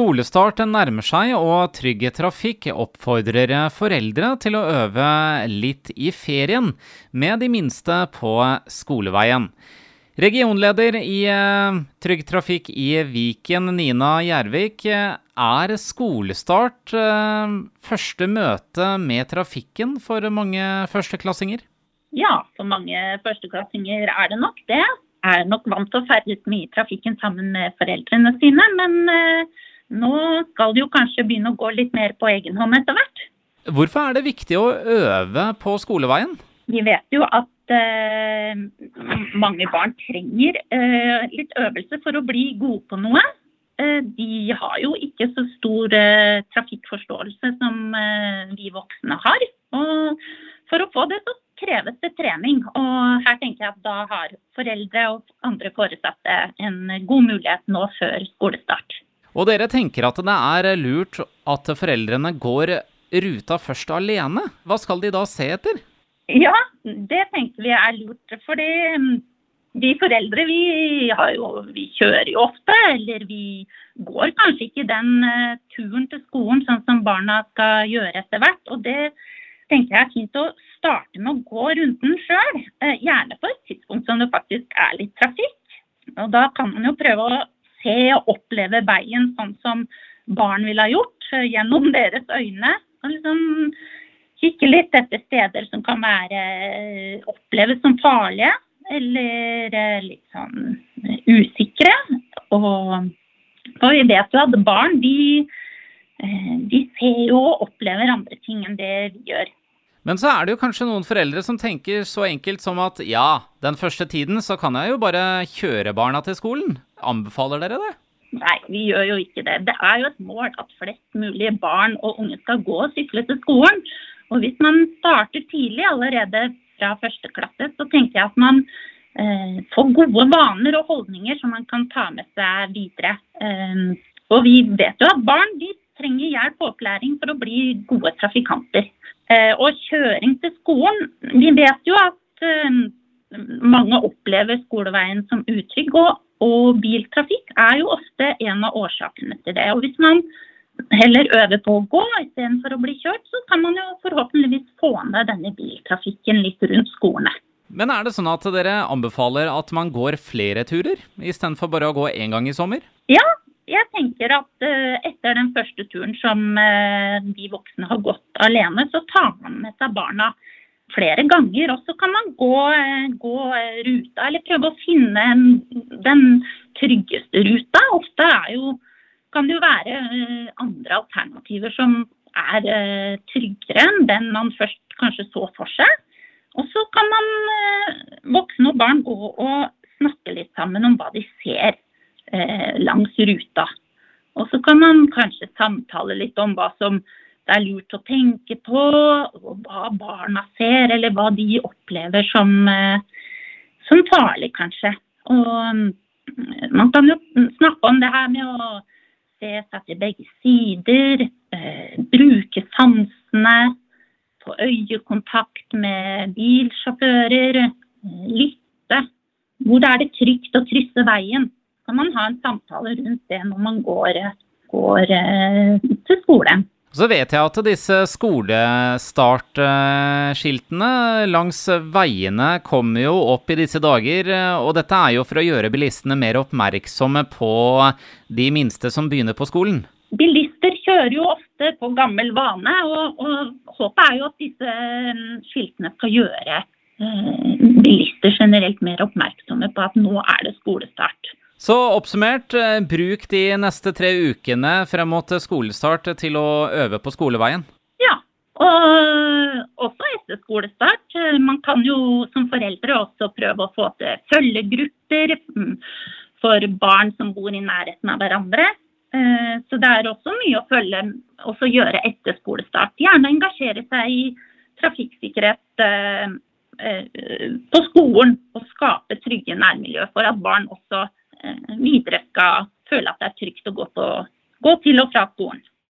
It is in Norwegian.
Skolestart nærmer seg, og Trygg Trafikk oppfordrer foreldre til å øve litt i ferien med de minste på skoleveien. Regionleder i eh, Trygg Trafikk i Viken, Nina Gjervik. Er skolestart eh, første møte med trafikken for mange førsteklassinger? Ja, for mange førsteklassinger er det nok det. Er nok vant til å ferdes mye i trafikken sammen med foreldrene sine, men eh, nå skal det jo kanskje begynne å gå litt mer på egen hånd etter hvert. Hvorfor er det viktig å øve på skoleveien? Vi vet jo at eh, mange barn trenger eh, litt øvelse for å bli gode på noe. Eh, de har jo ikke så stor eh, trafikkforståelse som eh, vi voksne har. Og for å få det, så kreves det trening. Og her tenker jeg at da har foreldre og andre foresatte en god mulighet nå før skolestart. Og dere tenker at det er lurt at foreldrene går ruta først alene. Hva skal de da se etter? Ja, det tenker vi er lurt. Fordi mm, vi foreldre vi, jo, vi kjører jo ofte, eller vi går kanskje ikke den uh, turen til skolen sånn som barna skal gjøre etter hvert. Og det tenker jeg er fint å starte med å gå runden sjøl. Uh, gjerne på et tidspunkt som det faktisk er litt trafikk. Og da kan man jo prøve å se og oppleve veien sånn som barn ville ha gjort, eh, gjennom deres øyne. Og liksom kikke litt etter steder som kan være eh, oppleves som farlige, eller eh, litt sånn usikre. Og, og vi vet jo at barn de, de ser jo og opplever andre ting enn det vi gjør. Men så er det jo kanskje noen foreldre som tenker så enkelt som at ja, den første tiden så kan jeg jo bare kjøre barna til skolen. Anbefaler dere det? Nei, vi gjør jo ikke det. Det er jo et mål at flest mulig barn og unge skal gå og sykle til skolen. Og hvis man starter tidlig allerede fra første klasse, så tenker jeg at man eh, får gode vaner og holdninger som man kan ta med seg videre. Eh, og vi vet jo at barn de trenger hjelp og opplæring for å bli gode trafikanter. Eh, og kjøring til skolen Vi vet jo at eh, mange opplever skoleveien som utrygg. Og, og, biltrafikk er jo ofte en av årsakene til det. Og hvis man heller øver på å gå istedenfor å bli kjørt, så kan man jo forhåpentligvis få ned denne biltrafikken litt rundt skolene. Men er det sånn at dere anbefaler at man går flere turer, istedenfor bare å gå én gang i sommer? Ja, jeg tenker at uh, etter den første turen som uh, de voksne har gått alene, så tar man med seg barna flere ganger. Og så kan man gå, uh, gå, ruta, eller prøve å finne den tryggeste ruta. Ofte jo, kan det jo være andre alternativer som er tryggere enn den man først kanskje så for seg. Og så kan man, voksne og barn, gå og snakke litt sammen om hva de ser eh, langs ruta. Og så kan man kanskje samtale litt om hva som det er lurt å tenke på, og hva barna ser, eller hva de opplever som, eh, som farlig, kanskje. Og mm, man kan jo snakke om det her med å se seg til begge sider, eh, bruke sansene, få øyekontakt med bilsjåfører, eh, lytte. Hvor er det trygt å krysse veien? Kan man ha en samtale rundt det når man går, går eh, til skole. Så vet jeg at disse skolestartskiltene langs veiene kommer jo opp i disse dager. Og dette er jo for å gjøre bilistene mer oppmerksomme på de minste som begynner på skolen. Bilister kjører jo ofte på gammel vane, og, og håpet er jo at disse mm, skiltene skal gjøre eh, bilister generelt mer oppmerksomme på at nå er det skolestart. Så oppsummert, eh, bruk de neste tre ukene frem mot skolestart til å øve på skoleveien. Ja, og også etter skolestart. Man kan jo som foreldre også prøve å få til følgegrupper mm, for barn som bor i nærheten av hverandre. Eh, så det er også mye å følge, også gjøre etter skolestart. Gjerne engasjere seg i trafikksikkerhet eh, på skolen og skape trygge nærmiljø for at barn også Eh, videre skal føle at det er trygt å gå, på, gå til og fra skolen.